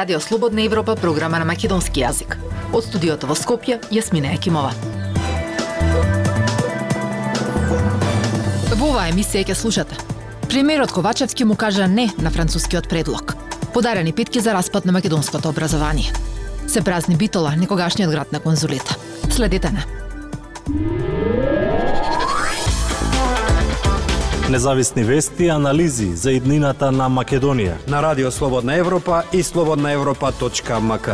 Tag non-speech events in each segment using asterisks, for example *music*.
Радио Слободна Европа, програма на македонски јазик. Од студиото во Скопје, Јасмина Екимова. Во оваа емисија ќе слушате. Премиерот Ковачевски му кажа не на францускиот предлог. Подарени питки за распад на македонското образование. Се празни Битола, некогашниот град на конзулите. Следете на. Независни вести и анализи за иднината на Македонија. На Радио Слободна Европа и слободнаевропа.мк.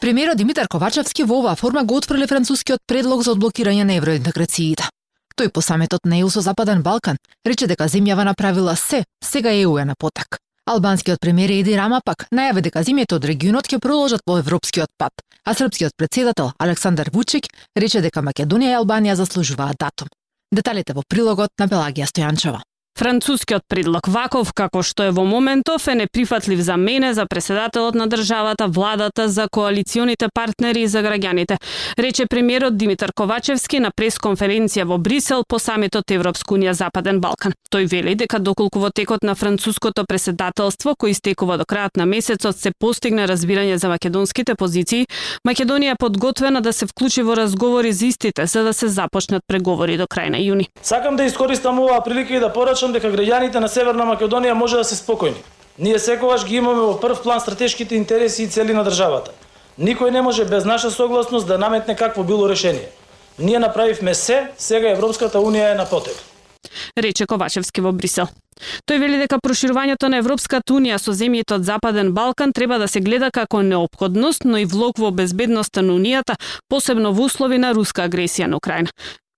Премиерот Димитар Ковачевски во оваа форма го отфрли францускиот предлог за одблокирање на евроинтеграциите. Тој по саметот на ЕУ со Западен Балкан рече дека земјава направила се, сега ЕУ е на потек. Албанскиот премиер Еди Рама пак најави дека земјите од регионот ќе продолжат по европскиот пат, а српскиот председател Александар Вучик рече дека Македонија и Албанија заслужуваат датум. Деталите во прилогот на Белагија Стојанчева. Францускиот предлог ваков како што е во моментов е неприфатлив за мене, за преседателот на државата, владата, за коалиционите партнери и за граѓаните, рече премиерот Димитар Ковачевски на пресконференција во Брисел по самитот Европска унија Западен Балкан. Тој вели дека доколку во текот на француското преседателство кој истекува до крајот на месецот се постигне разбирање за македонските позиции, Македонија е подготвена да се вклучи во разговори за истите за да се започнат преговори до крај на јуни. Сакам да искористам оваа прилика и да порачам сметам дека граѓаните на Северна Македонија може да се спокојни. Ние секогаш ги имаме во прв план стратешките интереси и цели на државата. Никој не може без наша согласност да наметне какво било решение. Ние направивме се, сега Европската Унија е на потек. Рече Ковачевски во Брисел. Тој вели дека проширувањето на Европската Унија со земјите од Западен Балкан треба да се гледа како необходност, но и влог во безбедноста на Унијата, посебно во услови на руска агресија на Украина.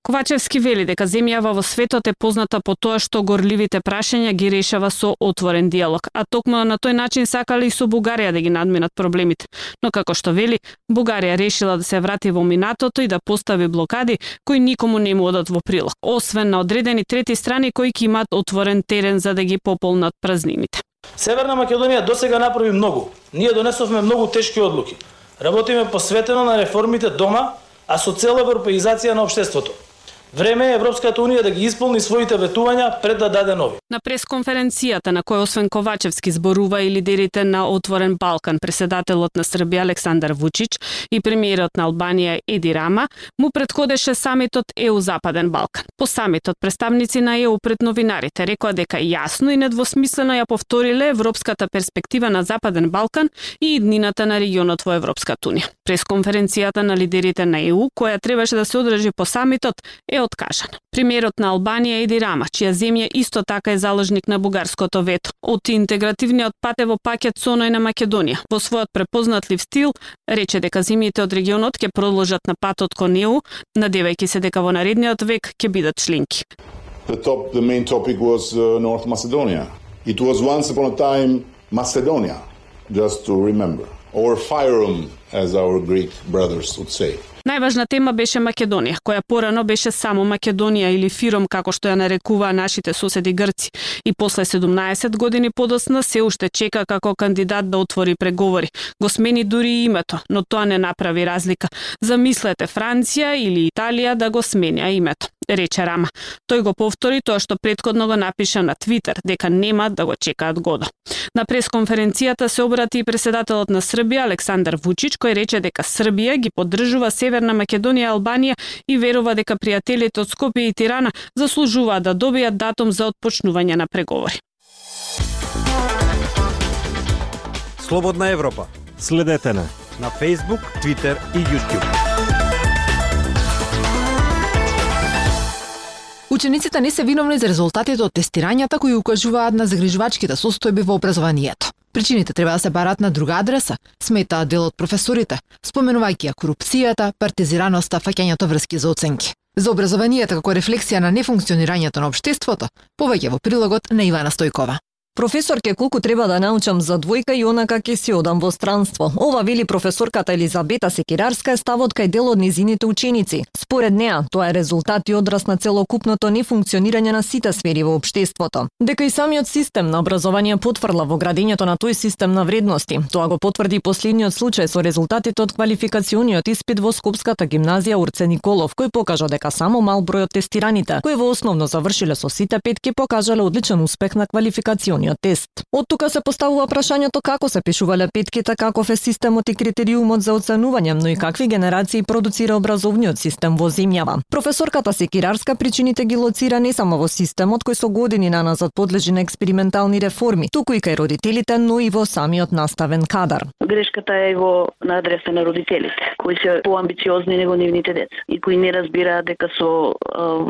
Ковачевски вели дека земјава во светот е позната по тоа што горливите прашања ги решава со отворен диалог, а токму на тој начин сакале и со Бугарија да ги надминат проблемите. Но како што вели, Бугарија решила да се врати во минатото и да постави блокади кои никому не му одат во прилог, освен на одредени трети страни кои ќе имаат отворен терен за да ги пополнат празнините. Северна Македонија досега направи многу. Ние донесовме многу тешки одлуки. Работиме посветено на реформите дома, а со цел европеизација на општеството. Време е Европската Унија да ги исполни своите ветувања пред да даде нови. На пресконференцијата на која освен Ковачевски зборува и лидерите на Отворен Балкан, преседателот на Србија Александар Вучич и премиерот на Албанија Еди Рама, му предходеше самитот ЕУ Западен Балкан. По самитот представници на ЕУ пред новинарите рекоа дека јасно и недвосмислено ја повториле европската перспектива на Западен Балкан и иднината на регионот во Европската Унија. Пресконференцијата на лидерите на ЕУ, која требаше да се одржи по самитот, е откажана. Примерот на Албанија Еди Рама, чија земја исто така е заложник на бугарското вето, од интегративниот пат е во пакет со оној на Македонија. Во својот препознатлив стил, рече дека земјите од регионот ќе продолжат на патот кон ЕУ, надевајќи се дека во наредниот век ќе бидат членки. The top, the main topic was uh, North Macedonia. It was once upon a time Macedonia, just to remember, or Fyrom, as our Greek brothers would say. Најважна тема беше Македонија, која порано беше само Македонија или Фиром, како што ја нарекуваа нашите соседи грци. И после 17 години подосна се уште чека како кандидат да отвори преговори. Го смени дури и името, но тоа не направи разлика. Замислете Франција или Италија да го сменја името рече Рама. Тој го повтори тоа што предходно го напиша на Твитер, дека нема да го чекаат годо. На пресконференцијата се обрати и преседателот на Србија Александар Вучич, кој рече дека Србија ги поддржува Северна Македонија и Албанија и верува дека пријателите од Скопје и Тирана заслужуваат да добијат датум за отпочнување на преговори. Слободна Европа. Следете на на Facebook, Twitter и YouTube. Учениците не се виновни за резултатите од тестирањата кои укажуваат на загрижувачките состојби во образованието. Причините треба да се барат на друга адреса, сметаа дел од професорите, споменувајќи ја корупцијата, партизираноста, фаќањето врски за оценки. За образованието како рефлексија на нефункционирањето на општеството, повеќе во прилогот на Ивана Стојкова. Професорке, колку треба да научам за двојка и онака ќе си одам во странство. Ова вели професорката Елизабета Секирарска е ставот кај дел од низините ученици. Според неа, тоа е резултат и одраз на целокупното нефункционирање на сите сфери во општеството. Дека и самиот систем на образование потврла во градењето на тој систем на вредности. Тоа го потврди последниот случај со резултатите од квалификациониот испит во Скопската гимназија Урце Николов, кој покажа дека само мал број од тестираните, кои во основно завршиле со сите петки, покажале одличен успех на квалификациониот тест. Од тука се поставува прашањето како се пишувале петките, каков е системот и критериумот за оценување, но и какви генерации продуцира образовниот систем во земјава. Професорката Секирарска причините ги лоцира не само во системот кој со години наназад подлежи на експериментални реформи, туку и кај родителите, но и во самиот наставен кадар. Грешката е во на адреса на родителите, кои се поамбициозни него нивните деца и кои не разбираат дека со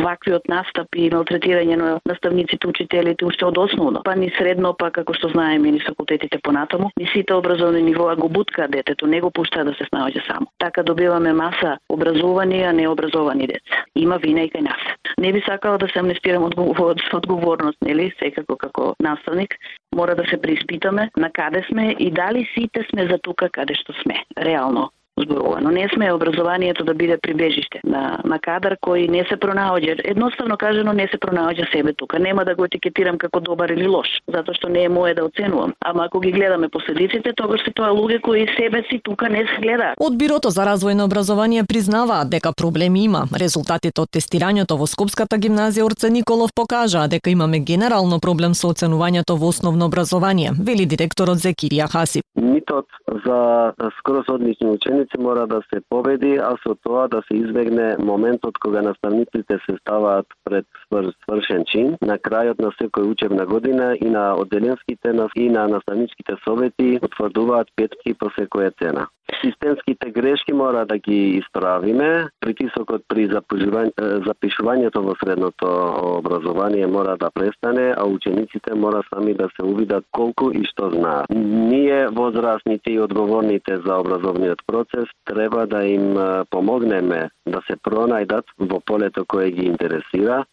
ваквиот настап и малтретирање на наставниците, учителите уште од основно, па ни средно, па како што знаеме ни факултетите понатаму, и сите образовни нивоа го буткаат детето, не го пуштаат да се снаоѓа само. Така добиваме маса образовани, а не образовани деца. Има вина и кај нас. Не би сакала да се амнестирам *laughs* од одговорност, нели, секако како наставник, мора да се преиспитаме на каде сме и дали сите сме за тука каде што сме, реално зборувано. Не сме образованието да биде прибежиште на, на кадар кој не се пронаоѓа. Едноставно кажано не се пронаоѓа себе тука. Нема да го етикетирам како добар или лош, затоа што не е мое да оценувам. Ама ако ги гледаме последиците, тогаш се тоа луѓе кои себе си тука не се гледаат. Од Бирото за развој на образование признаваат дека проблеми има. Резултатите од тестирањето во Скопската гимназија Орце Николов покажаа дека имаме генерално проблем со оценувањето во основно образование, вели директорот Зекирија Хасип. Митот за скоро одлични учени наставници мора да се победи, а со тоа да се избегне моментот кога наставниците се ставаат пред свршен чин на крајот на секој учебна година и на одделенските и на наставничките совети утврдуваат петки по секоја цена. Системските грешки мора да ги исправиме. Притисокот при запишувањето во средното образование мора да престане, а учениците мора сами да се увидат колку и што знаат. Ние, возрастните и одговорните за образовниот процес, треба да им помогнеме да се пронајдат во полето кое ги интересира,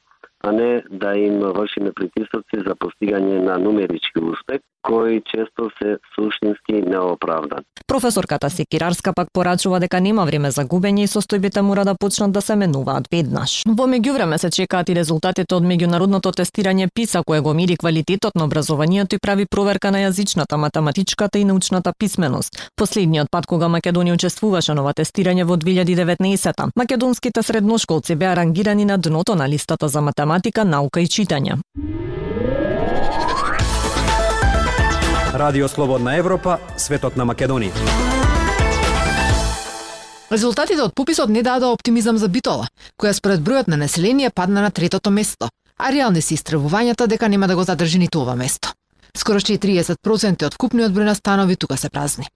а не да им вршиме притисоци за постигање на нумерички успех, кои често се суштински неоправдан. Професорката Секирарска пак порачува дека нема време за губење и состојбите мора да почнат да се менуваат веднаш. Во меѓувреме се чекаат и резултатите од меѓународното тестирање ПИСА кое го мери квалитетот на образованието и прави проверка на јазичната, математичката и научната писменост. Последниот пат кога Македонија учествуваше на ова тестирање во 2019 македонските средношколци беа рангирани на дното на листата за математика, наука и читање. Радио Слободна Европа, светот на Македонија. Резултатите од пописот не дадоа оптимизам за Битола, која според бројот на население падна на третото место, а реални се истребувањата дека нема да го задржи ниту ова место. Скоро 30% од вкупниот број на станови тука се празни.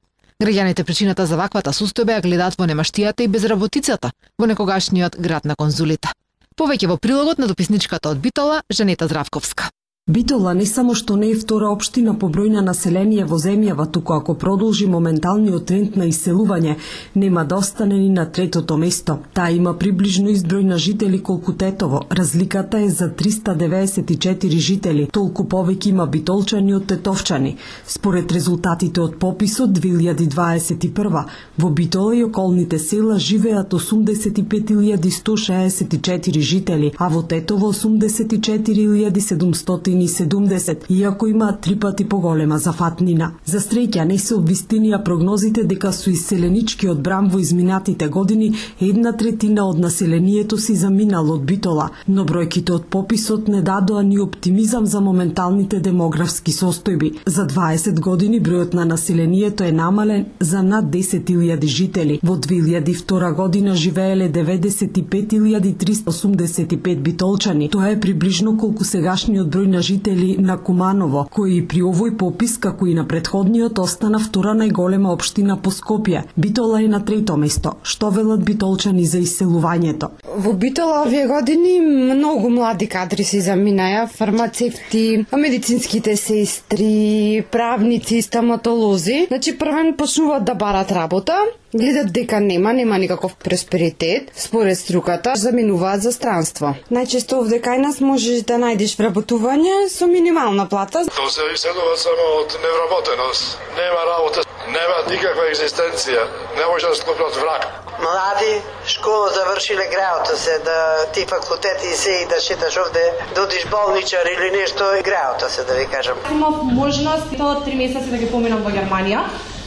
Граѓаните причината за ваквата состојба ја гледаат во немаштијата и безработицата во некогашниот град на конзулите. Повеќе во прилогот на дописничката од Битола, Жанета Здравковска. Битола не само што не е втора општина по број на население во земјава, туку ако продолжи моменталниот тренд на иселување, нема да остане ни на третото место. Таа има приближно изброј на жители колку Тетово. Разликата е за 394 жители. Толку повеќе има битолчани од тетовчани. Според резултатите од пописот 2021, во Битола и околните села живеат 85.164 жители, а во Тетово 84.700 170, иако има три пати поголема зафатнина. За среќа не се обвистинија прогнозите дека со иселенички брам во изминатите години една третина од населението си заминало од Битола, но бројките од пописот не дадоа ни оптимизам за моменталните демографски состојби. За 20 години бројот на населението е намален за над 10.000 жители. Во 2002 година живееле 95.385 битолчани. Тоа е приближно колку сегашниот број на жители на Куманово, кои при овој попис, како и на предходниот, остана втора најголема општина по Скопје. Битола е на трето место. Што велат битолчани за иселувањето? Во Битола овие години многу млади кадри се заминаја, фармацевти, медицинските сестри, правници, стоматолози. Значи првен почнуваат да барат работа, гледат дека нема, нема никаков просперитет, според струката, заминуваат за странство. Најчесто овде кај нас можеш да најдеш вработување со минимална плата. Тоа се иселува само од невработеност. Нема работа, нема никаква екзистенција. Не може да склопнат враг. Млади, школа завршиле граото се да ти факултети и се и да шеташ овде, да одиш болничар или нешто, граото се да ви кажам. Имав можност тоа три месеци да ги поминам во Германија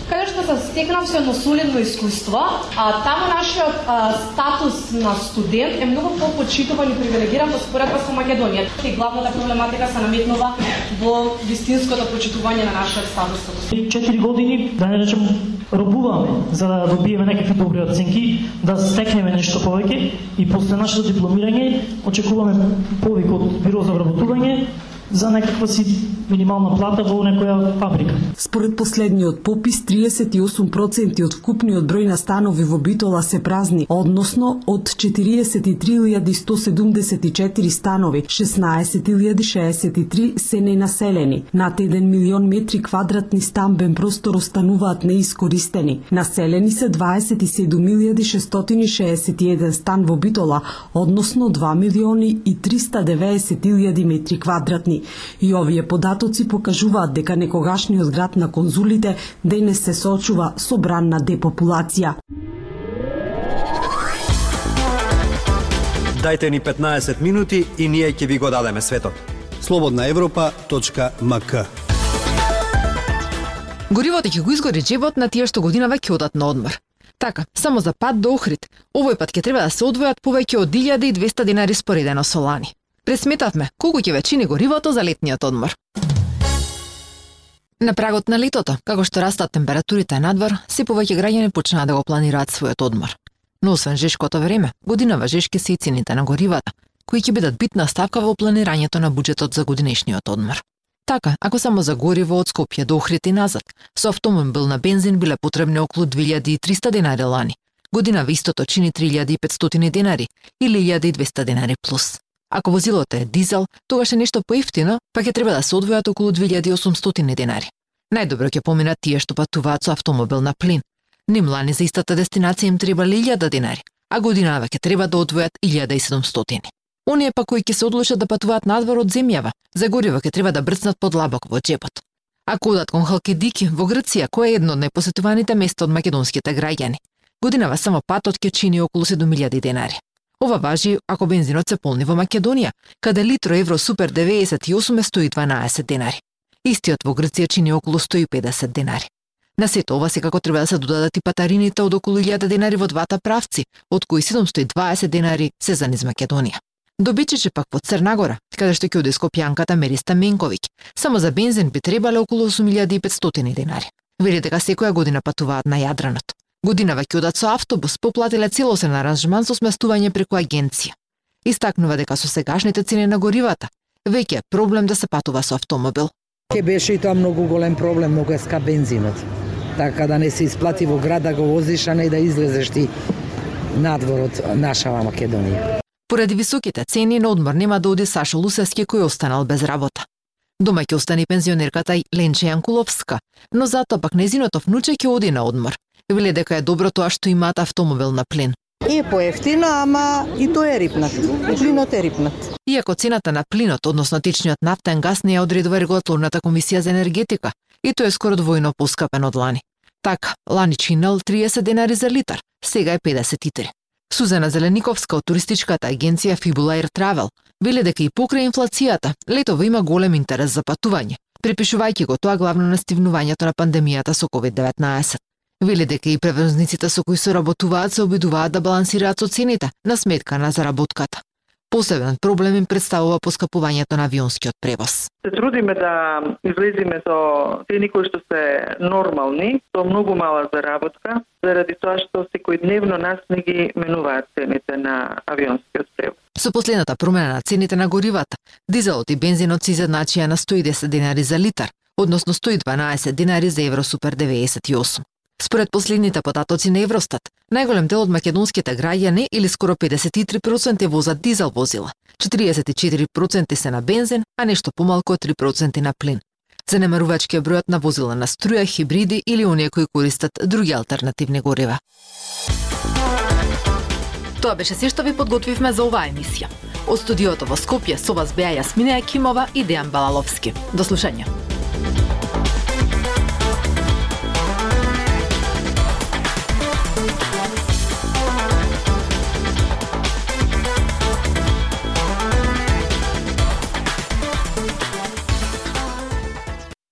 каде што се стекнав со едно солидно искуство, а таму нашиот а, статус на студент е многу попочитуван и привилегиран во споредба со Македонија. И главната проблематика се наметнува во вистинското почитување на нашиот статус. Четири години, да не речем, робуваме за да добиеме некакви добри оценки, да стекнеме нешто повеќе и после нашето дипломирање очекуваме повик од биро за вработување за некаква си минимална плата во некоја фабрика. Според последниот попис, 38% од вкупниот број на станови во Битола се празни, односно од 43.174 станови, 16.063 се ненаселени. Над 1 милион метри квадратни стамбен простор остануваат неискористени. Населени се 27.661 стан во Битола, односно 2 милиони и 390.000 метри квадратни. И овие податоци покажуваат дека некогашниот град на конзулите денес се соочува со бранна депопулација. Дайте ни 15 минути и ние ќе ви го дадеме светот. Слободна Европа.мк Горивото ќе го изгори джебот на тие што годинава ќе одат на одмор. Така, само за пат до Охрид, овој пат ќе треба да се одвојат повеќе од 1200 денари споредено со лани. Пресметавме колку ќе ве горивото за летниот одмор. На прагот на летото, како што растат температурите надвор, се повеќе граѓани почнаа да го планираат својот одмор. Но освен жешкото време, годинава жешки се и цените на горивата, кои ќе бидат битна ставка во планирањето на буџетот за годинешниот одмор. Така, ако само за гориво од Скопје до Охрид и назад, со автомобил на бензин биле потребни околу 2300 денари лани, Година вистото чини 3500 денари или 1200 денари плюс. Ако возилото е дизел, тогаш е нешто поевтино, па ќе треба да се одвојат околу 2800 денари. Најдобро ќе поминат тие што патуваат со автомобил на плин. Нимлани за истата дестинација им треба 1000 денари, а годинава ќе треба да одвојат 1700. Оние па кои ќе се одлучат да патуваат надвор од земјава, за гориво ќе треба да брцнат подлабоко во джебот. Ако одат кон Халкидики во Грција, кој е едно од најпосетуваните места од македонските граѓани, годинава само патот ќе чини околу 7000 денари. Ова важи ако бензинот се полни во Македонија, каде литро евро супер 98 стои 12 денари. Истиот во Грција чини околу 150 денари. На сето ова секако треба да се додадат и патарините од околу 1000 денари во двата правци, од кои 720 денари се за низ Македонија. Добичеше пак во Црнагора, каде што ќе оди Скопјанката Мериста Менковиќ. Само за бензин би требале околу 8500 денари. Вели дека секоја година патуваат на Јадранот. Годинава ќе одат со автобус, поплатиле целосен аранжман со сместување преку агенција. Истакнува дека со сегашните цени на горивата, веќе е проблем да се патува со автомобил. Ке беше и тоа многу голем проблем, многу е скап бензинот. Така да не се исплати во град да го возиш, а не да излезеш ти надвор од нашава Македонија. Поради високите цени на одмор нема да оди Сашо Лусевски кој останал без работа. Дома ќе остане пензионерката Ленче Јанкуловска, но затоа пак незиното внуче ќе оди на одмор веле дека е добро тоа што имаат автомобил на плин. Е поевтино, ама и тоа е рипнат. Плинот е рипнат. Иако цената на плинот, односно течниот нафтен газ, не ја одредува регулаторната комисија за енергетика, и тоа е скоро двојно поскапен од лани. Така, лани чинел 30 денари за литар, сега е 53. Сузана Зелениковска од туристичката агенција Fibula Air Travel веле дека и покрај инфлацијата, летово има голем интерес за патување, припишувајќи го тоа главно на стивнувањето на пандемијата со COVID-19. Вели дека и превозниците со кои соработуваат се обидуваат да балансираат со цените на сметка на заработката. Посебен проблем им представува поскапувањето на авионскиот превоз. Се трудиме да излезиме со цени кои што се нормални, со многу мала заработка, заради тоа што секојдневно нас не ги менуваат цените на авионскиот превоз. Со последната промена на цените на горивата, дизелот и бензинот се изедначија на 110 денари за литар, односно 112 денари за евро супер 98. Според последните податоци на Евростат, најголем дел од македонските граѓани или скоро 53% возат дизел возила, 44% се на бензин, а нешто помалку од 3% на плин. Занемарувачки е бројот на возила на струја, хибриди или оние кои користат други алтернативни горива. Тоа беше се што ви подготвивме за оваа емисија. Од студиото во Скопје со вас беа Јасмина Јакимова и Дејан Балаловски. До слушање.